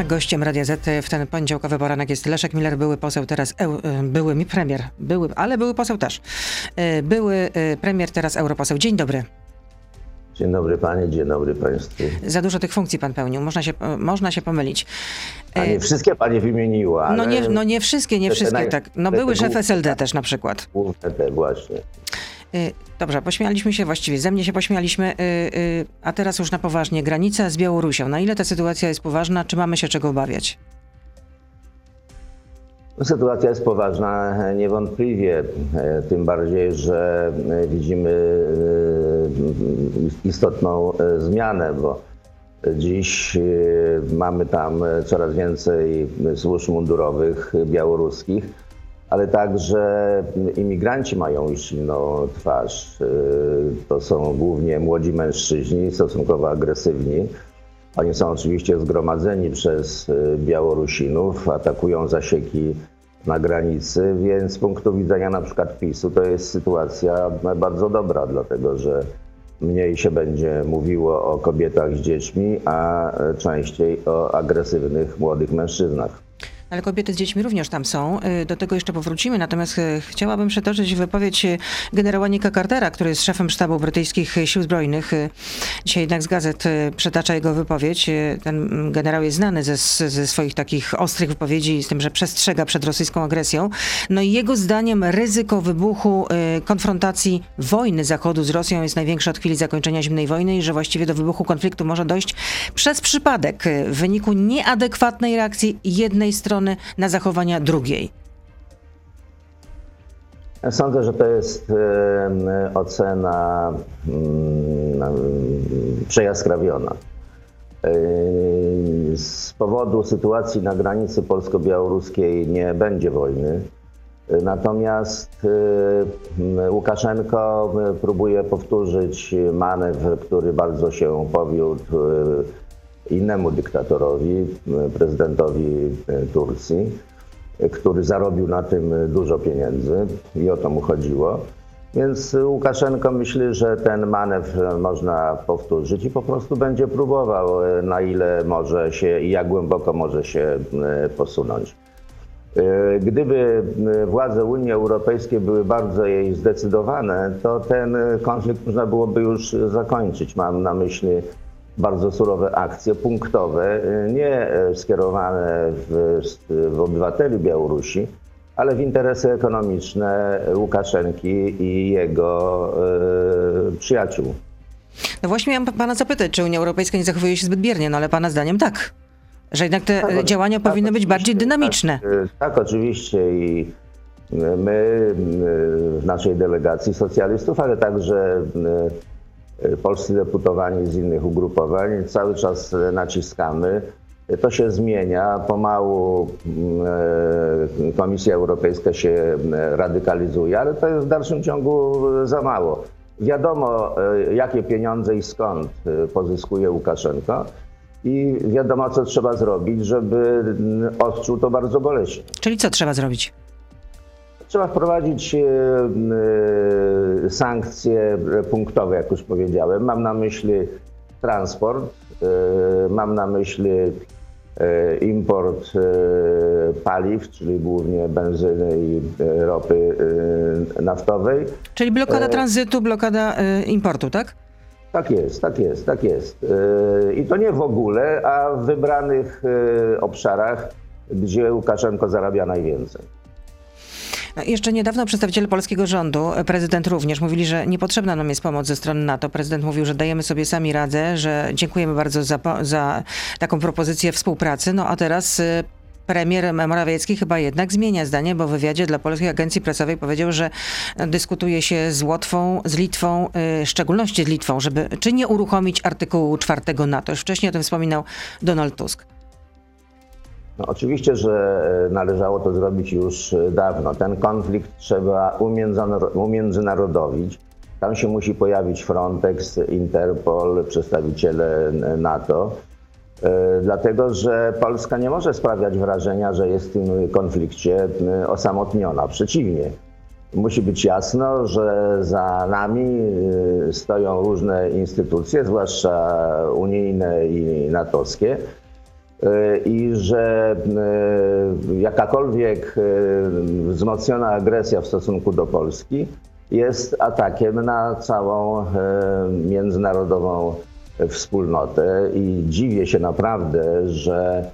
A gościem Radia Z w ten poniedziałkowy poranek jest Leszek Miller, były poseł, teraz eu, e, były mi premier, były, ale były poseł też. E, były e, premier, teraz europoseł. Dzień dobry. Dzień dobry panie, dzień dobry państwu. Za dużo tych funkcji pan pełnił, można się, można się pomylić. A nie wszystkie pani wymieniła. No nie, no nie wszystkie, nie wszystkie, tak. No były szef SLD też na przykład. Główne te właśnie. Y, Dobrze, pośmialiśmy się właściwie, ze mnie się pośmialiśmy, y, y, a teraz już na poważnie. Granica z Białorusią. Na ile ta sytuacja jest poważna? Czy mamy się czego obawiać? Sytuacja jest poważna niewątpliwie, e, tym bardziej, że e, widzimy e, istotną zmianę, bo dziś mamy tam coraz więcej służb mundurowych białoruskich, ale także imigranci mają już inną twarz. E, To są głównie młodzi mężczyźni, stosunkowo agresywni. Oni są oczywiście zgromadzeni przez y, Białorusinów, atakują zasieki na granicy, więc z punktu widzenia na przykład PiSu to jest sytuacja bardzo dobra, dlatego że mniej się będzie mówiło o kobietach z dziećmi, a e, częściej o agresywnych młodych mężczyznach. Ale kobiety z dziećmi również tam są. Y, Do tego jeszcze powrócimy. Natomiast y, chciałabym przytoczyć wypowiedź y, generała Nika Cartera, który jest szefem sztabu brytyjskich sił zbrojnych. Dzisiaj jednak z gazet przytacza jego wypowiedź. Ten mm, generał jest znany ze, ze swoich takich ostrych wypowiedzi, z tym, że przestrzega przed rosyjską agresją. No i jego zdaniem ryzyko wybuchu konfrontacji wojny Zachodu z Rosją jest największe od chwili zakończenia zimnej wojny i że właściwie do wybuchu konfliktu może dojść przez przypadek w wyniku nieadekwatnej reakcji jednej strony na zachowania drugiej. Sądzę, że to jest ocena mm, przejaskrawiona. Z powodu sytuacji na granicy polsko-białoruskiej nie będzie wojny. Natomiast Łukaszenko próbuje powtórzyć manewr, który bardzo się powiódł innemu dyktatorowi, e, prezydentowi e, Turcji który zarobił na tym dużo pieniędzy i o to mu chodziło. Więc Łukaszenko myśli, że ten manewr można powtórzyć i po prostu będzie próbował, e, na ile może się i jak głęboko może się e, posunąć. E, Gdyby e, władze Unii Europejskiej były bardzo jej zdecydowane, to ten konflikt można byłoby już zakończyć. Mam na myśli bardzo surowe akcje punktowe, e, nie e, skierowane w, w obywateli Białorusi, ale w interesy ekonomiczne Łukaszenki i jego e, przyjaciół. No właśnie miałam pana zapytać, czy Unia Europejska nie zachowuje się zbyt biernie, no ale pana zdaniem tak. Że jednak te Tak, działania tak, powinny być bardziej dynamiczne. Tak, e, tak, oczywiście i my e, w naszej delegacji socjalistów, ale także polscy deputowani z innych ugrupowań cały czas e, naciskamy. To się zmienia. Pomału e, Komisja Europejska się e, radykalizuje, ale to jest w dalszym ciągu za mało. Wiadomo, e, jakie pieniądze i skąd e, pozyskuje Łukaszenko. I wiadomo, co trzeba zrobić, żeby mm, odczuł to bardzo boleśnie. Czyli co trzeba zrobić? Trzeba wprowadzić e, e, sankcje punktowe, jak już powiedziałem. Mam na myśli transport, e, mam na myśli import paliw, czyli głównie benzyny i ropy naftowej. Czyli blokada tranzytu, blokada importu, tak? Tak jest, tak jest, tak jest. I to nie w ogóle, a w wybranych obszarach, gdzie Łukaszenko zarabia najwięcej. No, Jeszcze niedawno przedstawiciele polskiego rządu, e, prezydent również, mówili, że niepotrzebna nam jest pomoc ze strony NATO. Prezydent mówił, że dajemy sobie sami radę, że dziękujemy bardzo za, za taką propozycję współpracy. No a teraz e, premier Morawiecki chyba jednak zmienia zdanie, bo w wywiadzie dla Polskiej Agencji Prasowej powiedział, że dyskutuje się z Łotwą, z Litwą, e, w szczególności z Litwą, żeby czy nie uruchomić artykułu czwartego NATO. Już wcześniej o tym wspominał Donald Tusk. No, oczywiście, że e, należało to zrobić już e, dawno. Ten konflikt trzeba umiędzynarodowić. Tam się musi pojawić Frontex, Interpol, przedstawiciele NATO. E, Dlatego, że Polska nie może sprawiać wrażenia, że jest w tym konflikcie osamotniona. Przeciwnie. Musi być jasno, że za nami stoją różne instytucje, zwłaszcza unijne i natowskie, i że jakakolwiek wzmocniona agresja w stosunku do Polski jest atakiem na całą międzynarodową wspólnotę i dziwię się naprawdę, że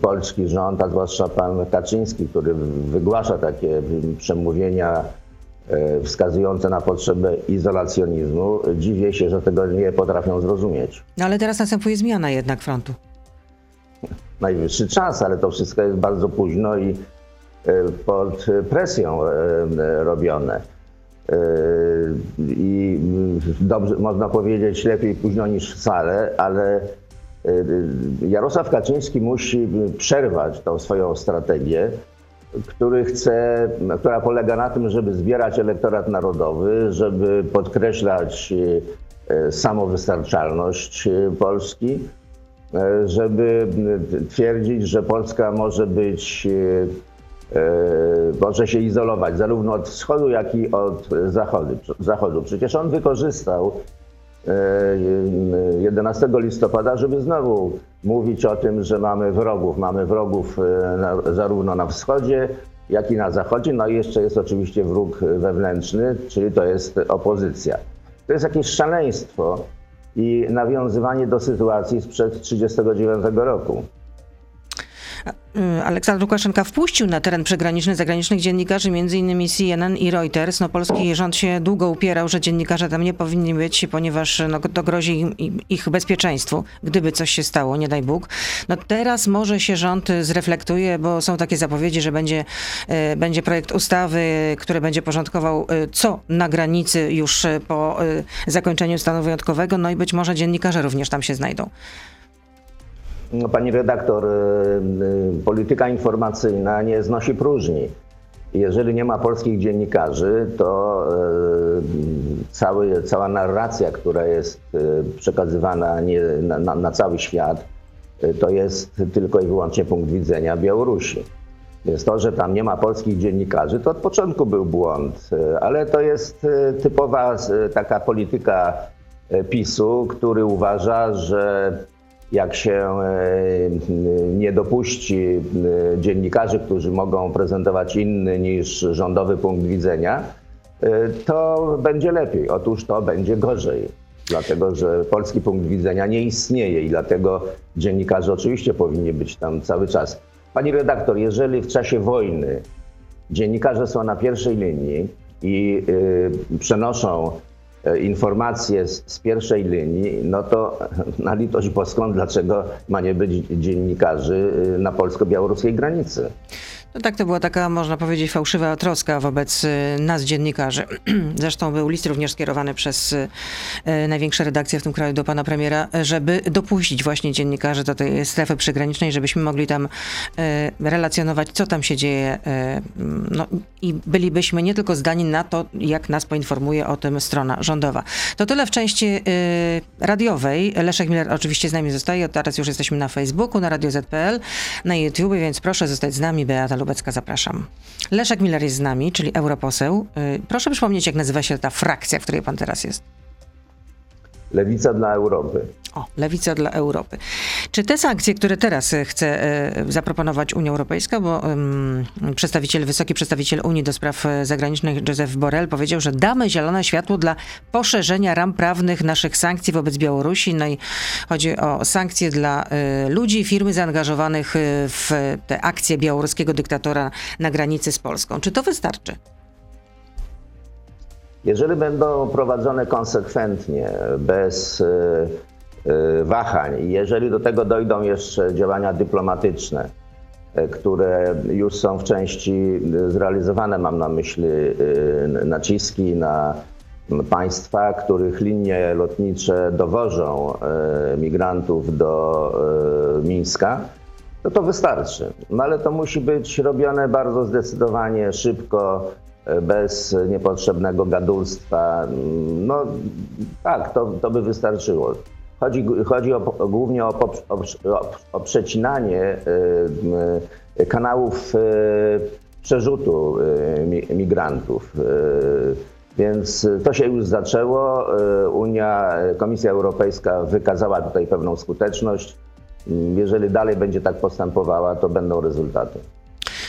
polski rząd, a zwłaszcza pan Kaczyński, który wygłasza takie przemówienia e, wskazujące na potrzebę izolacjonizmu, dziwię się, że tego nie potrafią zrozumieć. No ale teraz następuje zmiana jednak frontu. Najwyższy czas, ale to wszystko jest bardzo późno i e, pod presją e, robione. I dobrze, można powiedzieć lepiej późno niż wcale, ale Jarosław Kaczyński musi przerwać tą swoją strategię, który chce, która polega na tym, żeby zbierać elektorat narodowy, żeby podkreślać e, samowystarczalność Polski, e, żeby twierdzić, że Polska może być, e, może się izolować zarówno od wschodu, jak i od zachodu. Przecież on wykorzystał 11 listopada, żeby znowu mówić o tym, że mamy wrogów. Mamy wrogów e, na, zarówno na wschodzie, jak i na zachodzie. No i jeszcze jest oczywiście wróg wewnętrzny, czyli to jest opozycja. To jest jakieś szaleństwo i nawiązywanie do sytuacji sprzed 1939 roku. Y, Aleksander Łukaszenka wpuścił na teren przygraniczny zagranicznych dziennikarzy, m.in. CNN i Reuters. No, polski rząd się długo upierał, że dziennikarze tam nie powinni być, ponieważ no, to grozi im, ich bezpieczeństwu, gdyby coś się stało, nie daj Bóg. No, teraz może się rząd zreflektuje, bo są takie zapowiedzi, że będzie, y, będzie projekt ustawy, który będzie porządkował y, co na granicy już po zakończeniu stanu wyjątkowego, no i być może dziennikarze również tam się znajdą. No, pani redaktor, y, y, polityka informacyjna nie znosi próżni. Jeżeli nie ma polskich dziennikarzy, to y, cały, cała narracja, która jest przekazywana nie, na, na cały świat, to jest tylko i wyłącznie punkt widzenia Białorusi. Więc to, że tam nie ma polskich dziennikarzy, to od początku był błąd, ale to jest typowa taka polityka PiSu, który uważa, że jak się e, nie dopuści e, dziennikarzy, którzy mogą prezentować inny niż rządowy punkt widzenia, e, to będzie lepiej. Otóż to będzie gorzej, dlatego że polski punkt widzenia nie istnieje i dlatego dziennikarze oczywiście powinni być tam cały czas. Pani redaktor, jeżeli w czasie wojny dziennikarze są na pierwszej linii i przenoszą informacje z, z, pierwszej linii, no to na litość boską, dlaczego ma nie być dziennikarzy y, na polsko-białoruskiej granicy? No tak, to była taka, można powiedzieć, fałszywa troska wobec y, nas, dziennikarzy. Zresztą był list również skierowany przez y, największe redakcje w tym kraju do pana premiera, żeby dopuścić właśnie dziennikarzy do tej strefy przygranicznej, żebyśmy mogli tam relacjonować, co tam się dzieje. No, I bylibyśmy nie tylko zdani na to, jak nas poinformuje o tym strona rządowa. To tyle w części radiowej. Leszek Miller oczywiście z nami zostaje. Teraz już jesteśmy na Facebooku, na Radio ZPL, na YouTube, więc proszę zostać z nami. Beata Lubecka, zapraszam. Leszek Miller jest z nami, czyli europoseł. Y, proszę przypomnieć, jak nazywa się ta frakcja, w której pan teraz jest. Lewica dla Europy. O, lewica dla Europy. Czy te sankcje, które teraz e, chce e, zaproponować Unia Europejska, bo um, przedstawiciel, wysoki przedstawiciel Unii do spraw e, zagranicznych Joseph Borrell powiedział, że damy zielone światło dla poszerzenia ram prawnych naszych sankcji wobec Białorusi. No i chodzi o sankcje dla y, ludzi, firmy zaangażowanych w te akcje białoruskiego dyktatora na granicy z Polską. Czy to wystarczy? Jeżeli będą prowadzone konsekwentnie, bez e, e, wahań, i jeżeli do tego dojdą jeszcze działania dyplomatyczne, e, które już są w części zrealizowane, mam na myśli naciski na państwa, których linie lotnicze dowożą migrantów do Mińska, to to wystarczy. No ale to musi być robione bardzo zdecydowanie, szybko, bez niepotrzebnego gadulstwa. No tak, to, to by wystarczyło. Chodzi, chodzi o, głównie o, o, o przecinanie y, y, kanałów y, przerzutu migrantów. Więc to się już zaczęło. Unia, Komisja Europejska wykazała tutaj pewną skuteczność. jeżeli dalej będzie tak postępowała, to będą rezultaty.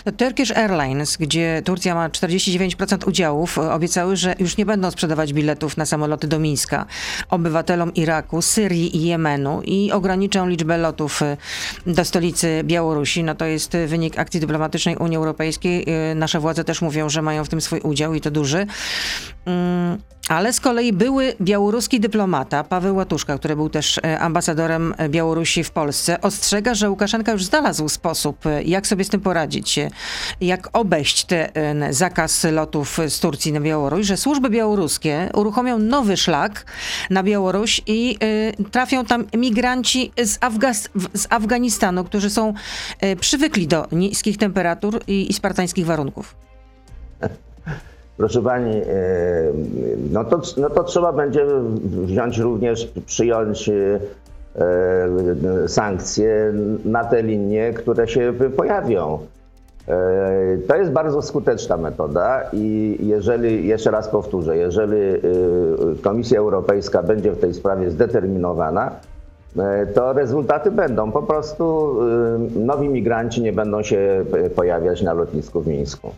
No, Turkish Airlines, gdzie Turcja ma 49% udziałów, e, obiecały, że już nie będą sprzedawać biletów na samoloty do Mińska obywatelom Iraku, Syrii i Jemenu i ograniczą liczbę lotów e, do stolicy Białorusi. No to jest e, wynik akcji dyplomatycznej Unii Europejskiej. Nasze władze też mówią, że mają w tym swój udział i to duży. Mm, ale z kolei były białoruski dyplomata Paweł Łatuszka, który był też ambasadorem Białorusi w Polsce, ostrzega, że Łukaszenka już znalazł sposób, jak sobie z tym poradzić jak obejść ten zakaz lotów z Turcji na Białoruś, że służby białoruskie uruchomią nowy szlak na Białoruś i y, trafią tam migranci z, Afgas z Afganistanu, którzy są y, przywykli do niskich temperatur i, i spartańskich warunków. Proszę pani, no to, no to trzeba będzie wziąć również, przyjąć sankcje na te linie, które się pojawią. E, to jest bardzo skuteczna metoda i jeżeli, jeszcze raz powtórzę, jeżeli y, Komisja Europejska będzie w tej sprawie zdeterminowana, e, to rezultaty będą. Po prostu nowi migranci nie będą się pojawiać na lotnisku w Mińsku.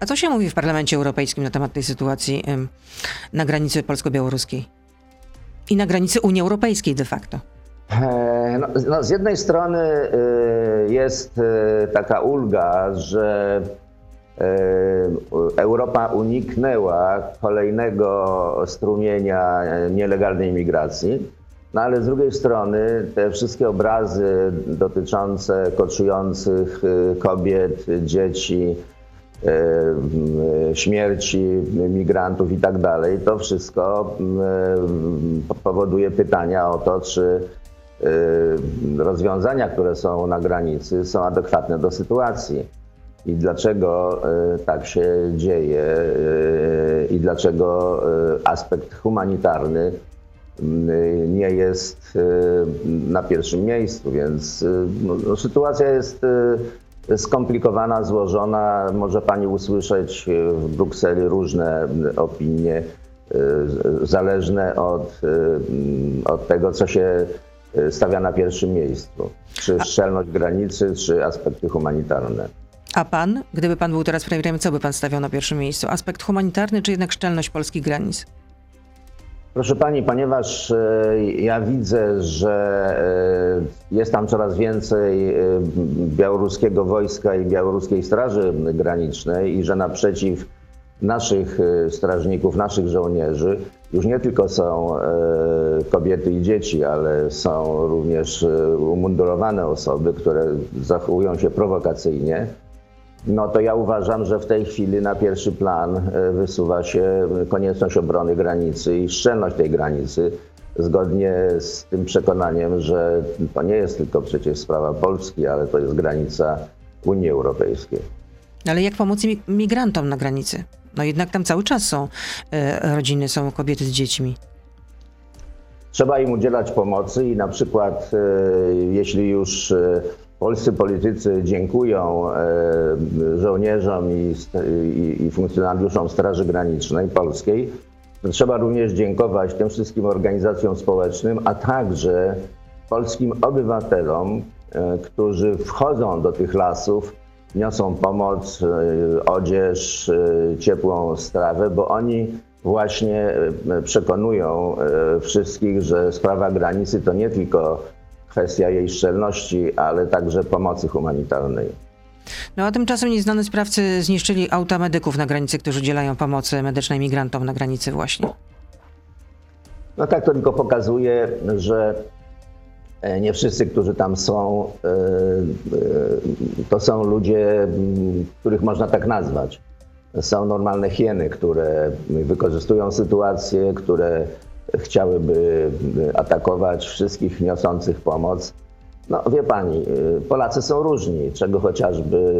A co się mówi w Parlamencie Europejskim na temat tej sytuacji na granicy polsko-białoruskiej i na granicy Unii Europejskiej de facto? E, no, no, z jednej strony y, jest y, taka ulga, że y, Europa uniknęła kolejnego strumienia nielegalnej migracji, no ale z drugiej strony te wszystkie obrazy dotyczące koczujących kobiet, dzieci, śmierci migrantów i tak dalej, to wszystko powoduje pytania o to, czy rozwiązania, które są na granicy, są adekwatne do sytuacji. I dlaczego y, tak się dzieje, y, i dlaczego aspekt humanitarny nie jest na pierwszym miejscu. Więc no, no, sytuacja jest skomplikowana, złożona. Może pani usłyszeć w Brukseli różne opinie, zależne od, od tego, co się Y, stawia na pierwszym miejscu. Czy szczelność granicy, czy aspekty humanitarne. A pan, gdyby pan był teraz premierem, co by pan stawiał na pierwszym miejscu? Aspekt humanitarny, czy jednak szczelność polskich granic? Proszę pani, ponieważ y, ja widzę, że y, jest tam coraz więcej białoruskiego wojska i białoruskiej Straży Granicznej i że naprzeciw naszych strażników, naszych żołnierzy już nie tylko są e, kobiety i dzieci, ale są również e, umundurowane osoby, które zachowują się prowokacyjnie, no to ja uważam, że w tej chwili na pierwszy plan e, wysuwa się konieczność obrony granicy i szczelność tej granicy, zgodnie z tym przekonaniem, że to nie jest tylko przecież sprawa Polski, ale to jest granica Unii Europejskiej. Ale jak pomóc migrantom na granicy? No jednak tam cały czas są e, rodziny, są kobiety z dziećmi. Trzeba im udzielać pomocy i na przykład e, jeśli już e, polscy politycy dziękują żołnierzom i, funkcjonariuszom Straży Granicznej Polskiej, trzeba również dziękować tym wszystkim organizacjom społecznym, a także polskim obywatelom, którzy wchodzą do tych lasów niosą pomoc, y, odzież, y, ciepłą strawę, bo oni właśnie y, przekonują wszystkich, że sprawa granicy to nie tylko kwestia jej szczelności, ale także pomocy humanitarnej. No a tymczasem nieznane sprawcy zniszczyli auta medyków na granicy, którzy udzielają pomocy medycznej migrantom na granicy właśnie. No tak to tylko pokazuje, że nie wszyscy, którzy tam są, e, e, to są ludzie, których można tak nazwać. Są normalne hieny, które wykorzystują sytuację, które chciałyby atakować wszystkich niosących pomoc. No wie pani, Polacy są różni, czego chociażby,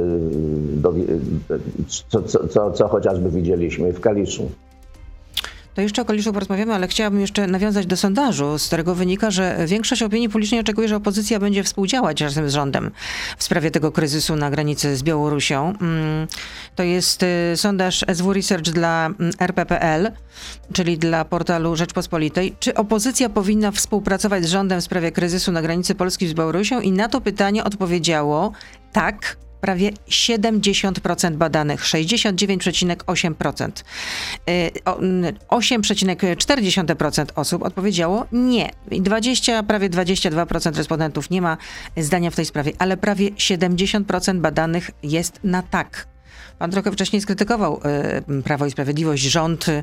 co, co, co, co chociażby widzieliśmy w Kaliszu. To jeszcze o Kaliszu porozmawiamy, ale chciałabym jeszcze nawiązać do sondażu, z którego wynika, że większość opinii publicznej oczekuje, że opozycja będzie współdziałać razem z rządem w sprawie tego kryzysu na granicy z Białorusią. Mm, to jest y, sondaż SW Research dla mm, RPPL, czyli dla portalu Rzeczpospolitej. Czy opozycja powinna współpracować z rządem w sprawie kryzysu na granicy Polski z Białorusią? I na to pytanie odpowiedziało tak, prawie 70% badanych, 69,8%. 8,4% y, osób odpowiedziało nie. 20, prawie 22% respondentów nie ma zdania w tej sprawie, ale prawie 70% badanych jest na tak. Pan trochę wcześniej skrytykował y, Prawo i Sprawiedliwość, rząd y,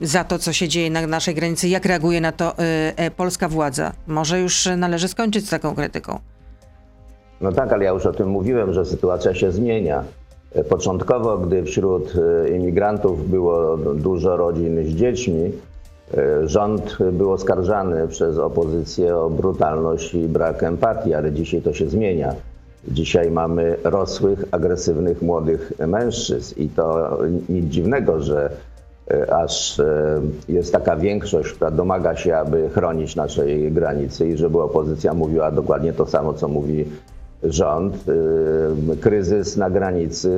za to, co się dzieje na naszej granicy, jak reaguje na to e, polska władza. Może już należy skończyć z taką krytyką. No tak, ale ja już o tym mówiłem, że sytuacja się zmienia. Początkowo, gdy wśród e, imigrantów było dużo rodzin z dziećmi, e, rząd był oskarżany przez opozycję o brutalność i brak empatii, ale dzisiaj to się zmienia. Dzisiaj mamy rosłych, agresywnych młodych mężczyzn i to nic dziwnego, że e, aż jest taka większość, która domaga się, aby chronić naszej granicy i żeby opozycja mówiła dokładnie to samo, co mówi rząd, y, kryzys na granicy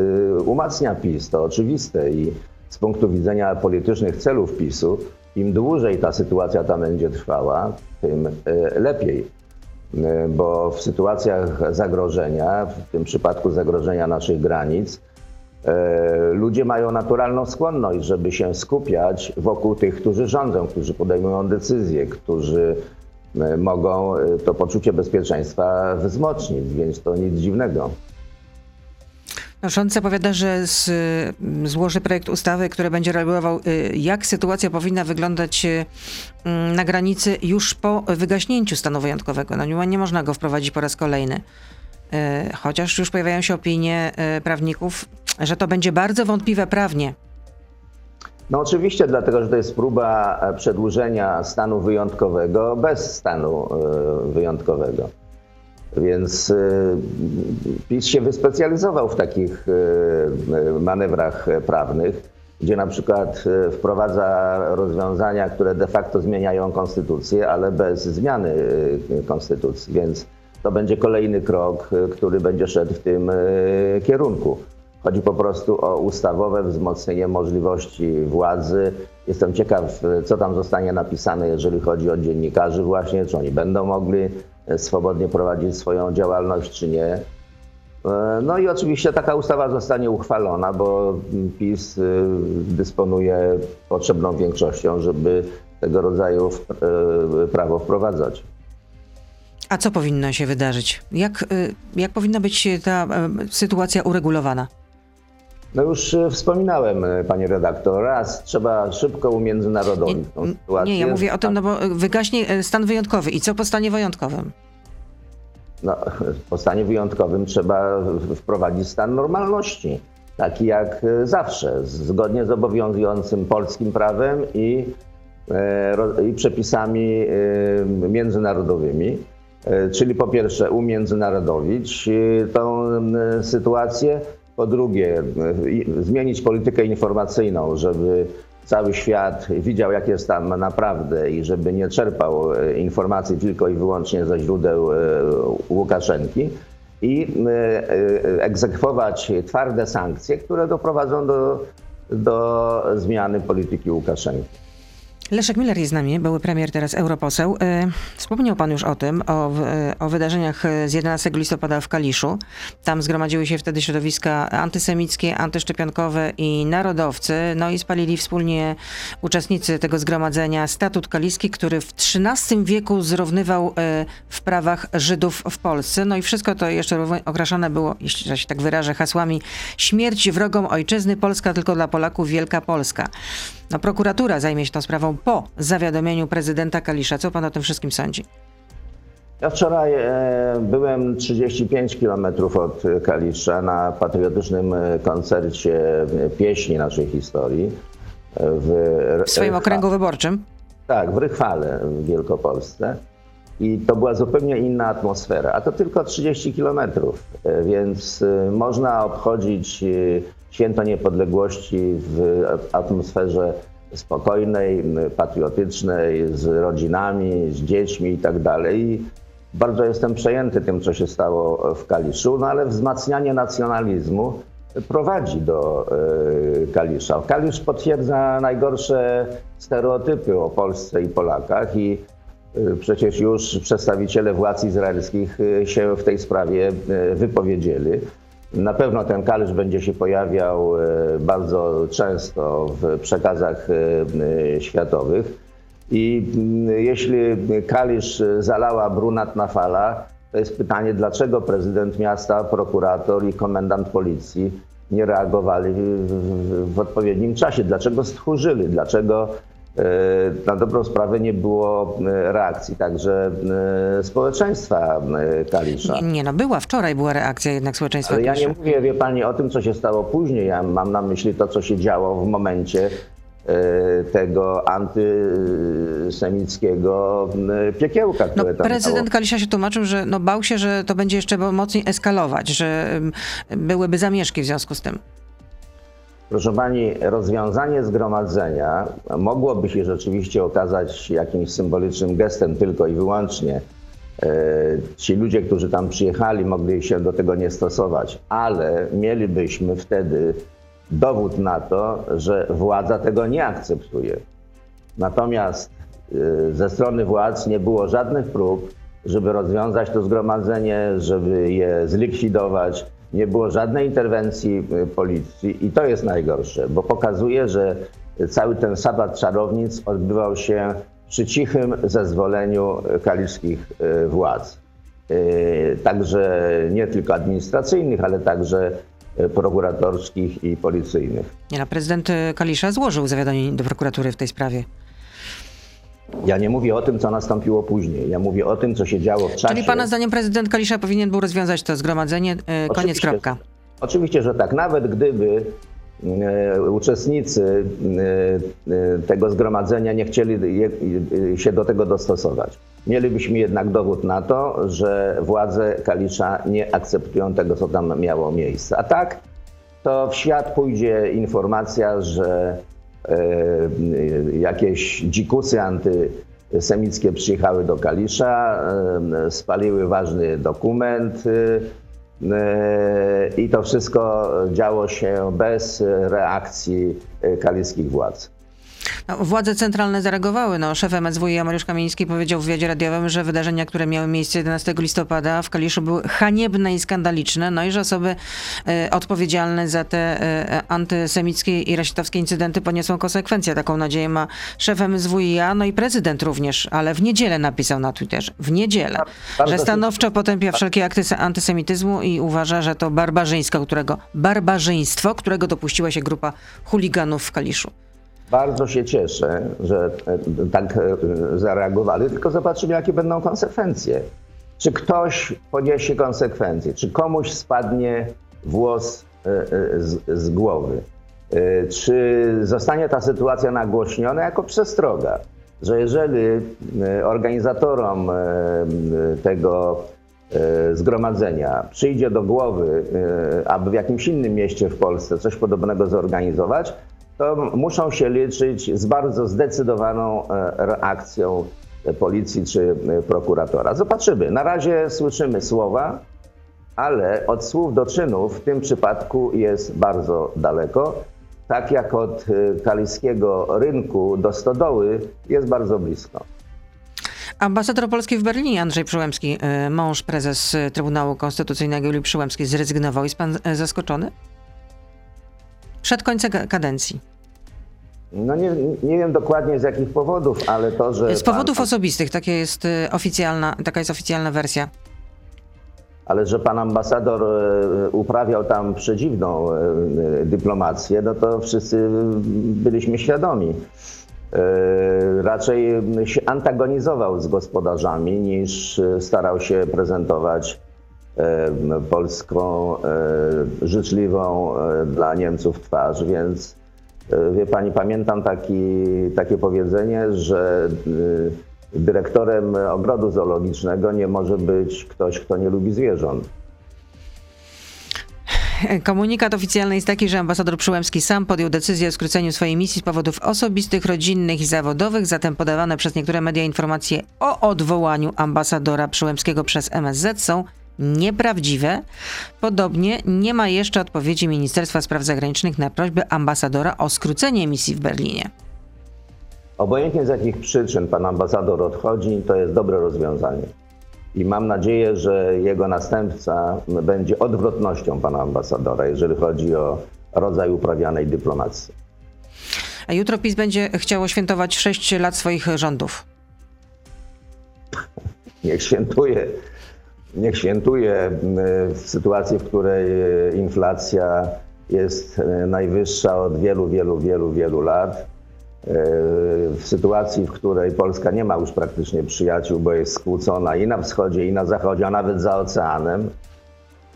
umacnia PiS, to oczywiste i z punktu widzenia politycznych celów PiSu, im dłużej ta sytuacja tam będzie trwała, tym y, lepiej. Y, bo w sytuacjach zagrożenia, w tym przypadku zagrożenia naszych granic, ludzie mają naturalną skłonność, żeby się skupiać wokół tych, którzy rządzą, którzy podejmują decyzje, którzy mogą e, to poczucie bezpieczeństwa wzmocnić, więc to nic dziwnego. Rząd zapowiada, że z, złoży projekt ustawy, który będzie regulował, e, jak sytuacja powinna wyglądać na granicy już po wygaśnięciu stanu wyjątkowego. No, nie, nie można go wprowadzić po raz kolejny. Chociaż już pojawiają się opinie prawników, że to będzie bardzo wątpliwe prawnie. No oczywiście, dlatego że to jest próba e, przedłużenia stanu wyjątkowego bez stanu e, wyjątkowego. Więc e, PiS się wyspecjalizował w takich manewrach prawnych, gdzie na przykład wprowadza rozwiązania, które de facto zmieniają konstytucję, ale bez zmiany konstytucji. Więc to będzie kolejny krok, który będzie szedł w tym kierunku. Chodzi po prostu o ustawowe wzmocnienie możliwości władzy. Jestem ciekaw, co tam zostanie napisane, jeżeli chodzi o dziennikarzy właśnie, czy oni będą mogli e, swobodnie prowadzić swoją działalność, czy nie. E, no i oczywiście taka ustawa zostanie uchwalona, bo PiS e, dysponuje potrzebną większością, żeby tego rodzaju prawo wprowadzać. A co powinno się wydarzyć? Jak, jak powinna być ta sytuacja uregulowana? No już e, wspominałem, e, panie redaktor, raz trzeba szybko umiędzynarodowić tą sytuację. Nie, ja mówię o tym, no bo wygaśnie e, stan wyjątkowy. I co po stanie wyjątkowym? No, po stanie wyjątkowym trzeba wprowadzić stan normalności, taki jak zawsze, zgodnie z obowiązującym polskim prawem i, i przepisami międzynarodowymi. Czyli po pierwsze umiędzynarodowić tą sytuację, po drugie, zmienić politykę informacyjną, żeby cały świat widział, jak jest tam naprawdę i żeby nie czerpał e, informacji tylko i wyłącznie ze źródeł e, Łukaszenki i e, egzekwować twarde sankcje, które doprowadzą do, do zmiany polityki Łukaszenki. Leszek Miller jest z nami, były premier, teraz europoseł. E, wspomniał pan już o tym, o, e, o wydarzeniach z 11 listopada w Kaliszu. Tam zgromadziły się wtedy środowiska antysemickie, antyszczepionkowe i narodowcy. No i spalili wspólnie uczestnicy tego zgromadzenia statut kaliski, który w XIII wieku zrównywał w prawach Żydów w Polsce. No i wszystko to jeszcze okraszone było, jeśli się tak wyrażę, hasłami śmierć wrogom ojczyzny, Polska tylko dla Polaków, Wielka Polska. No, prokuratura zajmie się tą sprawą po zawiadomieniu prezydenta Kalisza. Co pan o tym wszystkim sądzi? Ja wczoraj e, byłem 35 kilometrów od Kalisza na patriotycznym e, koncercie pieśni naszej historii. E, w, w swoim okręgu wyborczym? Tak, w Rychwale w Wielkopolsce. I to była zupełnie inna atmosfera, a to tylko 30 kilometrów, więc można obchodzić Święto Niepodległości w atmosferze spokojnej, patriotycznej, z rodzinami, z dziećmi i tak dalej. Bardzo jestem przejęty tym, co się stało w Kaliszu, no ale wzmacnianie nacjonalizmu prowadzi do e, Kalisza. Kalisz potwierdza najgorsze stereotypy o Polsce i Polakach i e, przecież już przedstawiciele władz izraelskich e, się w tej sprawie wypowiedzieli. Na pewno ten Kalisz będzie się pojawiał e, bardzo często w przekazach e, światowych. I jeśli Kalisz zalała brunatna fala, to jest pytanie, dlaczego prezydent miasta, prokurator i komendant policji nie reagowali w, odpowiednim czasie? Dlaczego stchórzyli? Dlaczego na dobrą sprawę nie było e, reakcji także e, społeczeństwa e, Kalisza? Nie, no była, wczoraj była reakcja jednak społeczeństwa Ale ja nie mówię, wie pani, o tym, co się stało później. Ja mam na myśli to, co się działo w momencie e, tego antysemickiego e, piekiełka, No, które tam prezydent. Kalisza się tłumaczył, że no, bał się, że to będzie jeszcze mocniej eskalować, że byłyby zamieszki w związku z tym. Proszę pani, rozwiązanie zgromadzenia mogłoby się rzeczywiście okazać jakimś symbolicznym gestem tylko i wyłącznie. E, Ci ludzie, którzy tam przyjechali, mogli się do tego nie stosować, ale mielibyśmy wtedy dowód na to, że władza tego nie akceptuje. Natomiast y, ze strony władz nie było żadnych prób, żeby rozwiązać to zgromadzenie, żeby je zlikwidować. Nie było żadnej interwencji y, policji i to jest najgorsze, bo pokazuje, że cały ten sabat czarownic odbywał się przy cichym zezwoleniu kaliskich y, władz. Y, Także nie tylko administracyjnych, ale także prokuratorskich i policyjnych. Nie, no, prezydent Kalisza złożył zawiadomienie do prokuratury w tej sprawie. Ja nie mówię o tym, co nastąpiło później. Ja mówię o tym, co się działo w czasie. Czyli pana zdaniem prezydent Kalisza powinien był rozwiązać to zgromadzenie, y, koniec, Oczywiście, kropka. Oczywiście, że tak. Nawet gdyby e, uczestnicy e, e, tego zgromadzenia nie chcieli e, się do tego dostosować. Mielibyśmy jednak dowód na to, że władze Kalisza nie akceptują tego, co tam miało miejsce. A tak, to w świat pójdzie informacja, że e, jakieś dzikusy antysemickie przyjechały do Kalisza, e, spaliły ważny dokument e, e, i to wszystko działo się bez reakcji e, kaliskich władz. No, władze centralne zareagowały. No, szef MSWiA Mariusz Kamiński powiedział w wywiadzie radiowym, że wydarzenia, które miały miejsce 11 listopada w Kaliszu były haniebne i skandaliczne, no i że osoby e, odpowiedzialne za te e, antysemickie i rasistowskie incydenty poniosą konsekwencje. Taką nadzieję ma szef MSWiA, no i prezydent również, ale w niedzielę napisał na Twitterze, w niedzielę, Bardzo że stanowczo potępia wszelkie akty se- antysemityzmu i uważa, że to barbarzyństwo, którego, barbarzyństwo, którego dopuściła się grupa chuliganów w Kaliszu. Bardzo się cieszę, że e, tak e, zareagowali, tylko zobaczymy, jakie będą konsekwencje. Czy ktoś poniesie konsekwencje, czy komuś spadnie włos e, z, z głowy, czy zostanie ta sytuacja nagłośniona jako przestroga, że jeżeli organizatorom tego zgromadzenia przyjdzie do głowy, aby w jakimś innym mieście w Polsce coś podobnego zorganizować, to muszą się liczyć z bardzo zdecydowaną e, reakcją policji czy e, prokuratora. Zobaczymy. Na razie słyszymy słowa, ale od słów do czynów w tym przypadku jest bardzo daleko. Tak jak od e, kaliskiego rynku do stodoły jest bardzo blisko. Ambasador Polski w Berlinie, Andrzej Przyłębski, mąż prezes Trybunału Konstytucyjnego Julii Przyłębskiej, zrezygnował. Jest pan zaskoczony? Przed końcem ka- kadencji. No nie, nie wiem dokładnie z jakich powodów, ale to, że. Z powodów pan, osobistych, takie jest y, oficjalna, taka jest oficjalna wersja. Ale że pan ambasador e, uprawiał tam przedziwną e, e, dyplomację, no to wszyscy byliśmy świadomi. Raczej się antagonizował z gospodarzami niż starał się prezentować polską, życzliwą dla Niemców twarz, więc e, wie pani, pamiętam taki, takie powiedzenie, że e, dyrektorem ogrodu zoologicznego nie może być ktoś, kto nie lubi zwierząt. Komunikat oficjalny jest taki, że ambasador Przyłębski sam podjął decyzję o skróceniu swojej misji z powodów osobistych, rodzinnych i zawodowych, zatem podawane przez niektóre media informacje o odwołaniu ambasadora Przyłębskiego przez MSZ są nieprawdziwe. Podobnie nie ma jeszcze odpowiedzi Ministerstwa Spraw Zagranicznych na prośbę ambasadora o skrócenie misji w Berlinie. Obojętnie z jakich przyczyn pan ambasador odchodzi, to jest dobre rozwiązanie. I mam nadzieję, że jego następca będzie odwrotnością pana ambasadora, jeżeli chodzi o rodzaj uprawianej dyplomacji. A jutro PiS będzie chciało świętować 6 lat swoich rządów. Niech świętuje. Niech świętuje w sytuacji, w której inflacja jest najwyższa od wielu, wielu, wielu, wielu lat w sytuacji, w której Polska nie ma już praktycznie przyjaciół, bo jest skłócona i na wschodzie, i na zachodzie, a nawet za oceanem,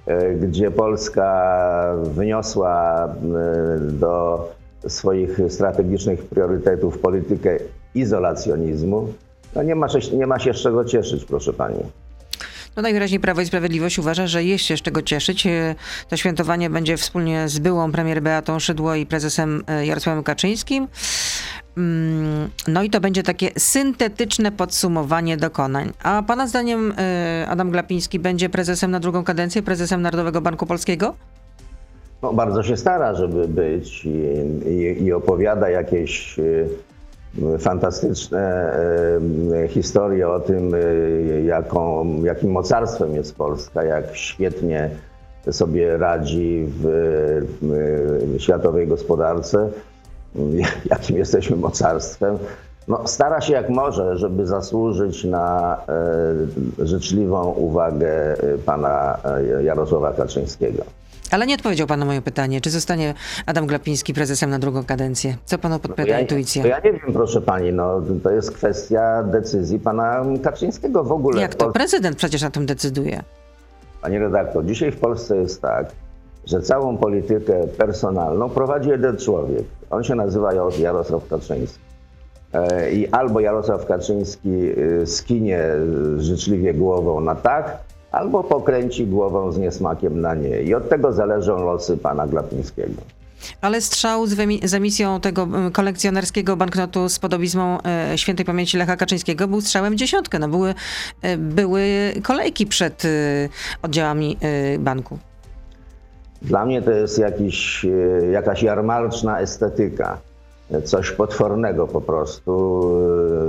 e, gdzie Polska wniosła e, do swoich strategicznych priorytetów politykę izolacjonizmu, no nie ma, nie ma się z czego cieszyć, proszę pani. No najwyraźniej Prawo i Sprawiedliwość uważa, że jest z czego cieszyć. E, to świętowanie będzie wspólnie z byłą premier Beatą Szydło i prezesem Jarosławem Kaczyńskim. Mm, no i to będzie takie syntetyczne podsumowanie dokonań. A pana zdaniem y, Adam Glapiński będzie prezesem na drugą kadencję, prezesem Narodowego Banku Polskiego? No, bardzo się stara, żeby być i, i, i opowiada jakieś fantastyczne y, historie o tym, jaką, jakim mocarstwem jest Polska, jak świetnie sobie radzi w światowej gospodarce. jakim jesteśmy mocarstwem, no, stara się jak może, żeby zasłużyć na e, życzliwą uwagę e, pana e, Jarosława Kaczyńskiego. Ale nie odpowiedział pan na moje pytanie, czy zostanie Adam Glapiński prezesem na drugą kadencję? Co panu podpowiada no, ja, intuicja? To ja nie wiem, proszę pani, no, to jest kwestia decyzji pana Kaczyńskiego w ogóle. Jak to? Prezydent przecież na tym decyduje. Panie redaktor, dzisiaj w Polsce jest tak, że całą politykę personalną prowadzi jeden człowiek. On się nazywa Jarosław Kaczyński. E, I albo Jarosław Kaczyński e, skinie życzliwie głową na tak, albo pokręci głową z niesmakiem na nie. I od tego zależą losy pana Glapińskiego. Ale strzał z, z emisją tego kolekcjonerskiego banknotu z podobizmą e, świętej pamięci Lecha Kaczyńskiego był strzałem dziesiątkę. No były, były kolejki przed oddziałami banku. Dla mnie to jest jakiś, e, jakaś jarmarczna estetyka, coś potwornego po prostu.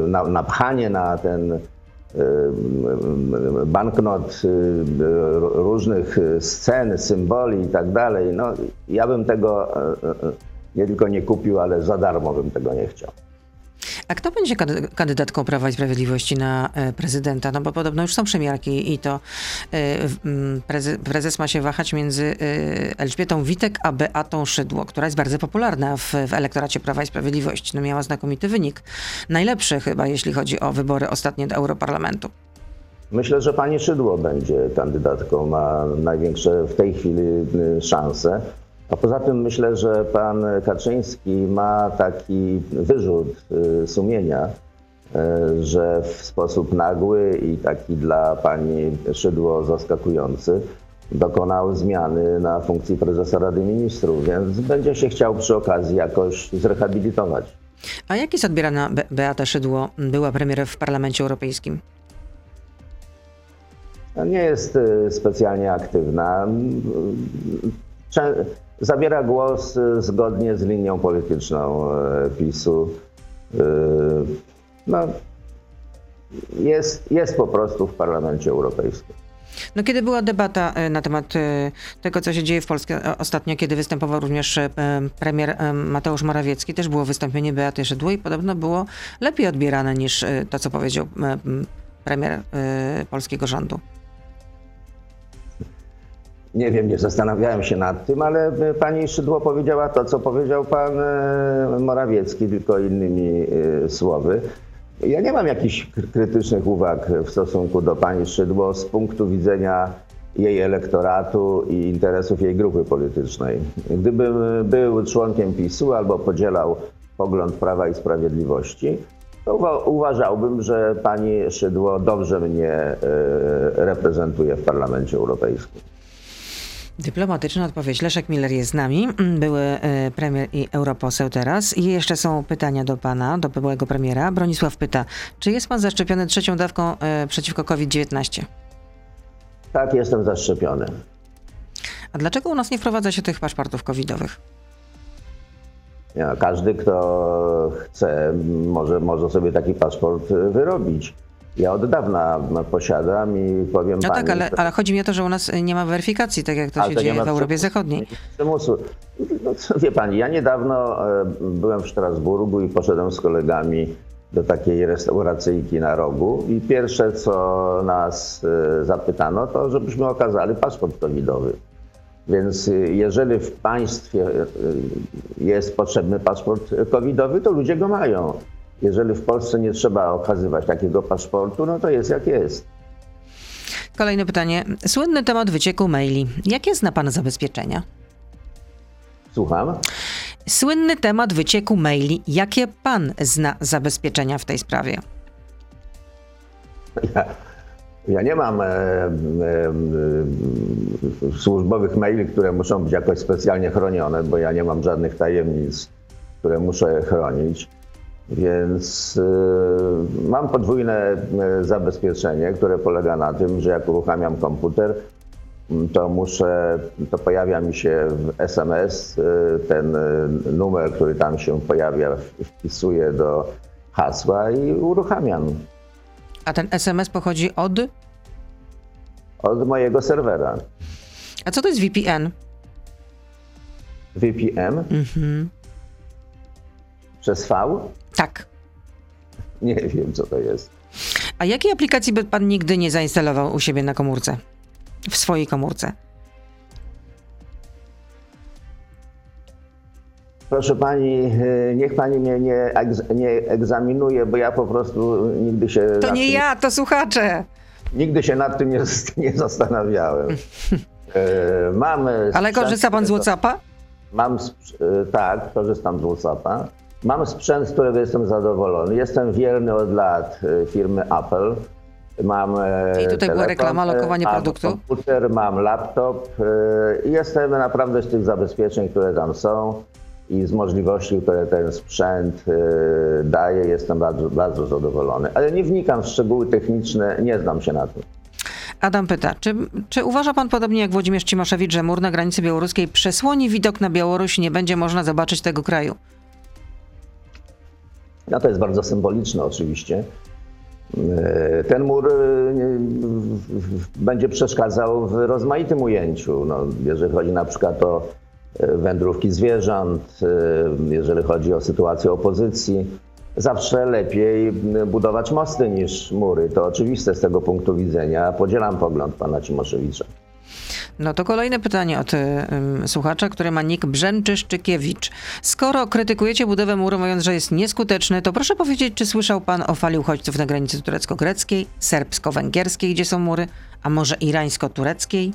E, napchanie na ten e, banknot różnych scen, symboli i tak dalej. No, ja bym tego nie tylko nie kupił, ale za darmo bym tego nie chciał. A kto będzie kandydatką Prawa i Sprawiedliwości na e, prezydenta? No bo podobno już są przemiarki i to e, prezes ma się wahać między e, Elżbietą Witek a Beatą Szydło, która jest bardzo popularna w, w elektoracie Prawa i Sprawiedliwości. No miała znakomity wynik. Najlepszy chyba, jeśli chodzi o wybory ostatnie do Europarlamentu. Myślę, że pani Szydło będzie kandydatką, ma największe w tej chwili y, szanse. A poza tym myślę, że pan Kaczyński ma taki wyrzut y, sumienia, y, że w sposób nagły i taki dla pani Szydło zaskakujący dokonał zmiany na funkcji prezesa Rady Ministrów, więc będzie się chciał przy okazji jakoś zrehabilitować. A jak jest odbierana Be Beata Szydło, była premier w Parlamencie Europejskim? Nie jest y, specjalnie aktywna zabiera głos y, zgodnie z linią polityczną y, PiSu. Y, no, jest, jest po prostu w Parlamencie Europejskim. No, kiedy była debata na temat tego, co się dzieje w Polsce ostatnio, kiedy występował również premier Mateusz Morawiecki, też było wystąpienie Beaty Szydło i podobno było lepiej odbierane niż to, co powiedział premier polskiego rządu. Nie wiem, nie zastanawiałem się nad tym, ale e, pani Szydło powiedziała to, co powiedział pan e, Morawiecki, tylko innymi e, słowy. Ja nie mam jakichś krytycznych uwag w stosunku do pani Szydło z punktu widzenia jej elektoratu i interesów jej grupy politycznej. Gdybym był członkiem PiSu albo podzielał pogląd Prawa i Sprawiedliwości, to uważałbym, że pani Szydło dobrze mnie reprezentuje w Parlamencie Europejskim. Dyplomatyczna odpowiedź. Leszek Miller jest z nami, były e, premier i europoseł teraz. I jeszcze są pytania do pana, do byłego premiera. Bronisław pyta, czy jest pan zaszczepiony trzecią dawką e, przeciwko COVID-19? Tak, jestem zaszczepiony. A dlaczego u nas nie wprowadza się tych paszportów covidowych? Każdy, kto chce, może, może sobie taki paszport wyrobić. Ja od dawna posiadam i powiem No pani, tak, ale, ale chodzi mi o to, że u nas nie ma weryfikacji, tak jak to się to dzieje w Europie. Zachodniej. Przymusu. No, co, wie pani, ja niedawno e, byłem w Strasburgu i poszedłem z kolegami do takiej restauracyjki na rogu i pierwsze, co nas e, zapytano, to żebyśmy okazali paszport covidowy. Więc e, jeżeli w państwie jest potrzebny paszport covidowy, to ludzie go mają. Jeżeli w Polsce nie trzeba okazywać takiego paszportu, no to jest jak jest. Kolejne pytanie. Słynny temat wycieku maili. Jakie zna pan zabezpieczenia? Słucham? Słynny temat wycieku maili. Jakie pan zna zabezpieczenia w tej sprawie? Ja, ja nie mam e, e, e, służbowych maili, które muszą być jakoś specjalnie chronione, bo ja nie mam żadnych tajemnic, które muszę chronić. Więc e, mam podwójne e, zabezpieczenie, które polega na tym, że jak uruchamiam komputer, m, to muszę, to pojawia mi się w SMS e, ten numer, który tam się pojawia, wpisuję do hasła i uruchamiam A ten SMS pochodzi od... od mojego serwera. A co to jest VPN? VPN przez V? Tak. Nie wiem, co to jest. A jakiej aplikacji by pan nigdy nie zainstalował u siebie na komórce? W swojej komórce? Proszę pani, y, niech pani mnie nie, nie egzaminuje, bo ja po prostu nigdy się. To nie tym, ja, to słuchacze. Nigdy się nad tym nie, nie zastanawiałem. E, Mam. Ale korzysta pan z Whatsappa? Mam, e, tak, korzystam z Whatsappa. Mam sprzęt, z którego jestem zadowolony. Jestem wierny od lat e, firmy Apple. Mam e, I tutaj była telefon, reklama, e, lokowanie mam produktu. komputer, mam laptop e, i jestem naprawdę z tych zabezpieczeń, które tam są i z możliwości, które ten sprzęt e, daje, jestem bardzo, bardzo zadowolony. Ale nie wnikam w szczegóły techniczne, nie znam się na tym. Adam pyta, czy, czy uważa pan podobnie jak Włodzimierz Cimoszewicz, że mur na granicy białoruskiej przesłoni widok na Białoruś i nie będzie można zobaczyć tego kraju? No to jest bardzo symboliczne oczywiście. E, Ten mur e, będzie przeszkadzał w rozmaitym ujęciu. No, jeżeli chodzi na przykład o e, wędrówki zwierząt, jeżeli chodzi o sytuację opozycji. Zawsze lepiej budować mosty niż mury. To oczywiste z tego punktu widzenia. Podzielam pogląd pana Cimoszewicza. No to kolejne pytanie od y, słuchacza, który ma nick Brzęczyszczykiewicz. Skoro krytykujecie budowę muru, mówiąc, że jest nieskuteczny, to proszę powiedzieć, czy słyszał pan o fali uchodźców na granicy turecko-greckiej, serbsko-węgierskiej, gdzie są mury, a może irańsko-tureckiej?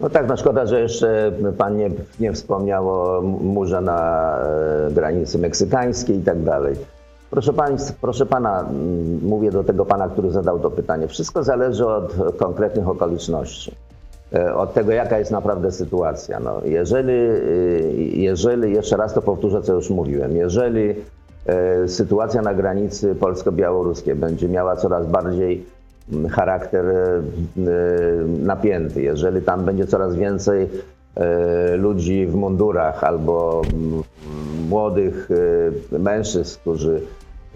No tak, no szkoda, że jeszcze pan nie, nie wspomniał o murze na e, granicy meksykańskiej i tak dalej. Proszę, państw, proszę pana, mówię do tego pana, który zadał to pytanie. Wszystko zależy od konkretnych okoliczności. E, Od tego, jaka jest naprawdę sytuacja. No, jeżeli, y, jeżeli, jeszcze raz to powtórzę, co już mówiłem, jeżeli e, sytuacja na granicy polsko-białoruskiej będzie miała coraz bardziej mm, charakter e, e, napięty, jeżeli tam będzie coraz więcej e, ludzi w mundurach albo mm, młodych e, mężczyzn, którzy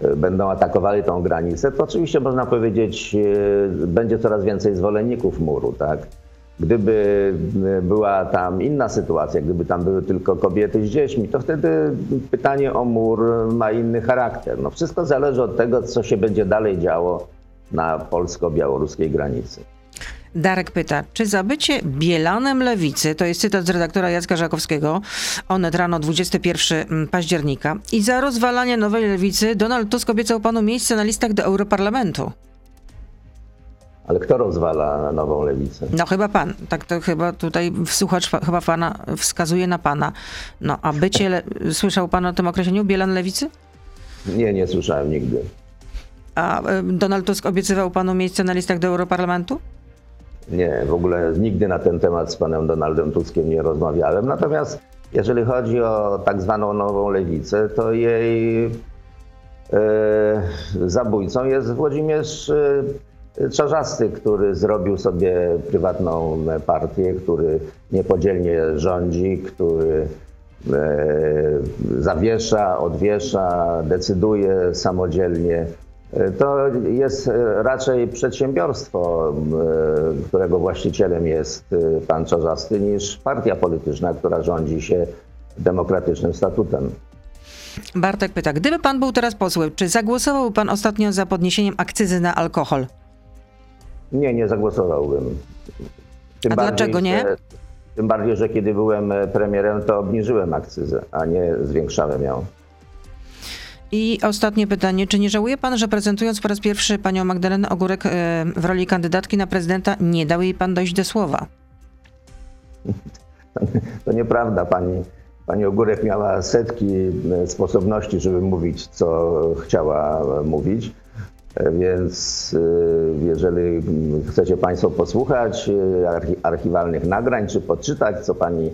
e, będą atakowali tą granicę, to oczywiście można powiedzieć, e, będzie coraz więcej zwolenników muru, tak? Gdyby e, była tam inna sytuacja, gdyby tam były tylko kobiety z dziećmi, to wtedy pytanie o mur ma inny charakter. No wszystko zależy od tego, co się będzie dalej działo na polsko-białoruskiej granicy. Darek pyta, czy zabycie Bielanem Lewicy, to jest cytat z redaktora Jacka Żakowskiego, onet rano 21 października, i za rozwalanie nowej Lewicy Donald Tusk obiecał panu miejsce na listach do Europarlamentu. Ale kto rozwala nową lewicę? No chyba pan, tak to chyba tutaj słuchacz chyba pana wskazuje na pana. No a bycie, le- słyszał pan o tym określeniu Bielan Lewicy? Nie, nie słyszałem nigdy. A Donald Tusk obiecywał panu miejsce na listach do Europarlamentu? Nie, w ogóle nigdy na ten temat z panem Donaldem Tuskiem nie rozmawiałem. Natomiast jeżeli chodzi o tak zwaną nową lewicę, to jej e, zabójcą jest Włodzimierz e, Czarzasty, który zrobił sobie prywatną partię, który niepodzielnie rządzi, który e, zawiesza, odwiesza, decyduje samodzielnie. E, To jest raczej przedsiębiorstwo, e, którego właścicielem jest pan Czarzasty, niż partia polityczna, która rządzi się demokratycznym statutem. Bartek pyta, gdyby pan był teraz posłem, czy zagłosował pan ostatnio za podniesieniem akcyzy na alkohol? Nie, nie zagłosowałbym. Tym A dlaczego nie? Że, tym bardziej, że kiedy byłem e, premierem, to obniżyłem akcyzę, a nie zwiększałem ją. I ostatnie pytanie, czy nie żałuje pan, że prezentując po raz pierwszy panią Magdalenę Ogórek e, w roli kandydatki na prezydenta, nie dał jej pan dojść do słowa? To nieprawda, pani, pani Ogórek miała setki e, sposobności, żeby mówić, co chciała mówić. Więc e, jeżeli chcecie Państwo posłuchać archi- archiwalnych nagrań, czy podczytać, co pani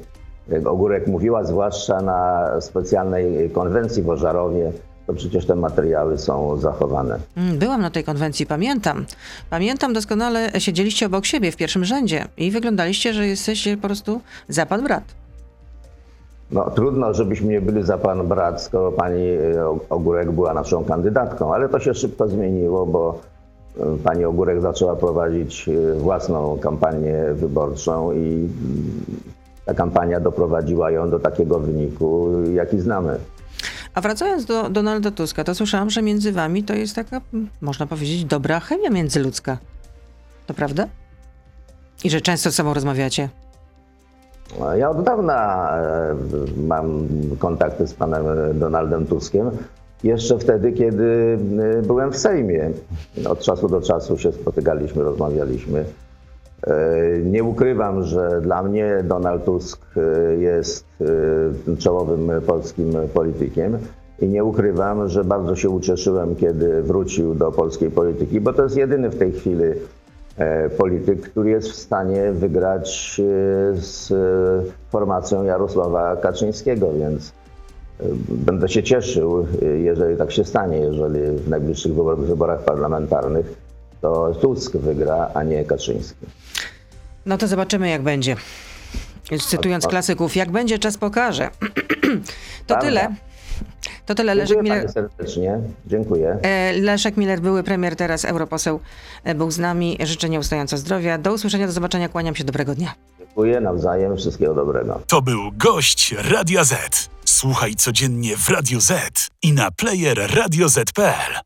e, Ogórek mówiła, zwłaszcza na specjalnej konwencji w Ożarowie, to przecież te materiały są zachowane. Mm, Byłam na tej konwencji, pamiętam. Pamiętam doskonale, siedzieliście obok siebie w pierwszym rzędzie i wyglądaliście, że jesteście po prostu zapad brat. No, trudno, żebyśmy nie byli za pan brat, skoro pani e, Ogórek była naszą kandydatką, ale to się szybko zmieniło, bo e, pani Ogórek zaczęła prowadzić e, własną kampanię wyborczą i mm, ta kampania doprowadziła ją do takiego wyniku, jaki znamy. A wracając do Donalda Tuska, to słyszałam, że między wami to jest taka, można powiedzieć, dobra chemia międzyludzka. To prawda? I że często z sobą rozmawiacie. Ja od dawna e, mam kontakty z panem Donaldem Tuskiem. Jeszcze wtedy, kiedy e, byłem w Sejmie. Od czasu do czasu się spotykaliśmy, rozmawialiśmy. E, Nie ukrywam, że dla mnie Donald Tusk jest czołowym polskim politykiem. I nie ukrywam, że bardzo się ucieszyłem, kiedy wrócił do polskiej polityki, bo to jest jedyny w tej chwili polityk, który jest w stanie wygrać e, z e, formacją Jarosława Kaczyńskiego, więc e, będę się cieszył, e, jeżeli tak się stanie, jeżeli w najbliższych wybor- wyborach parlamentarnych to Tusk wygra, a nie Kaczyński. No to zobaczymy, jak będzie. Cytując klasyków, jak będzie, czas pokaże. to tyle. To tyle. Leszek Dziękuję Miller, serdecznie. Dziękuję. e, Leszek Miller, były premier, teraz europoseł, e, był z nami. Życzę nieustająco zdrowia. Do usłyszenia, do zobaczenia. Kłaniam się. Dobrego dnia. Dziękuję nawzajem. Wszystkiego dobrego. To był gość Radia Z. Słuchaj codziennie w Radio Z i na player radioz.pl.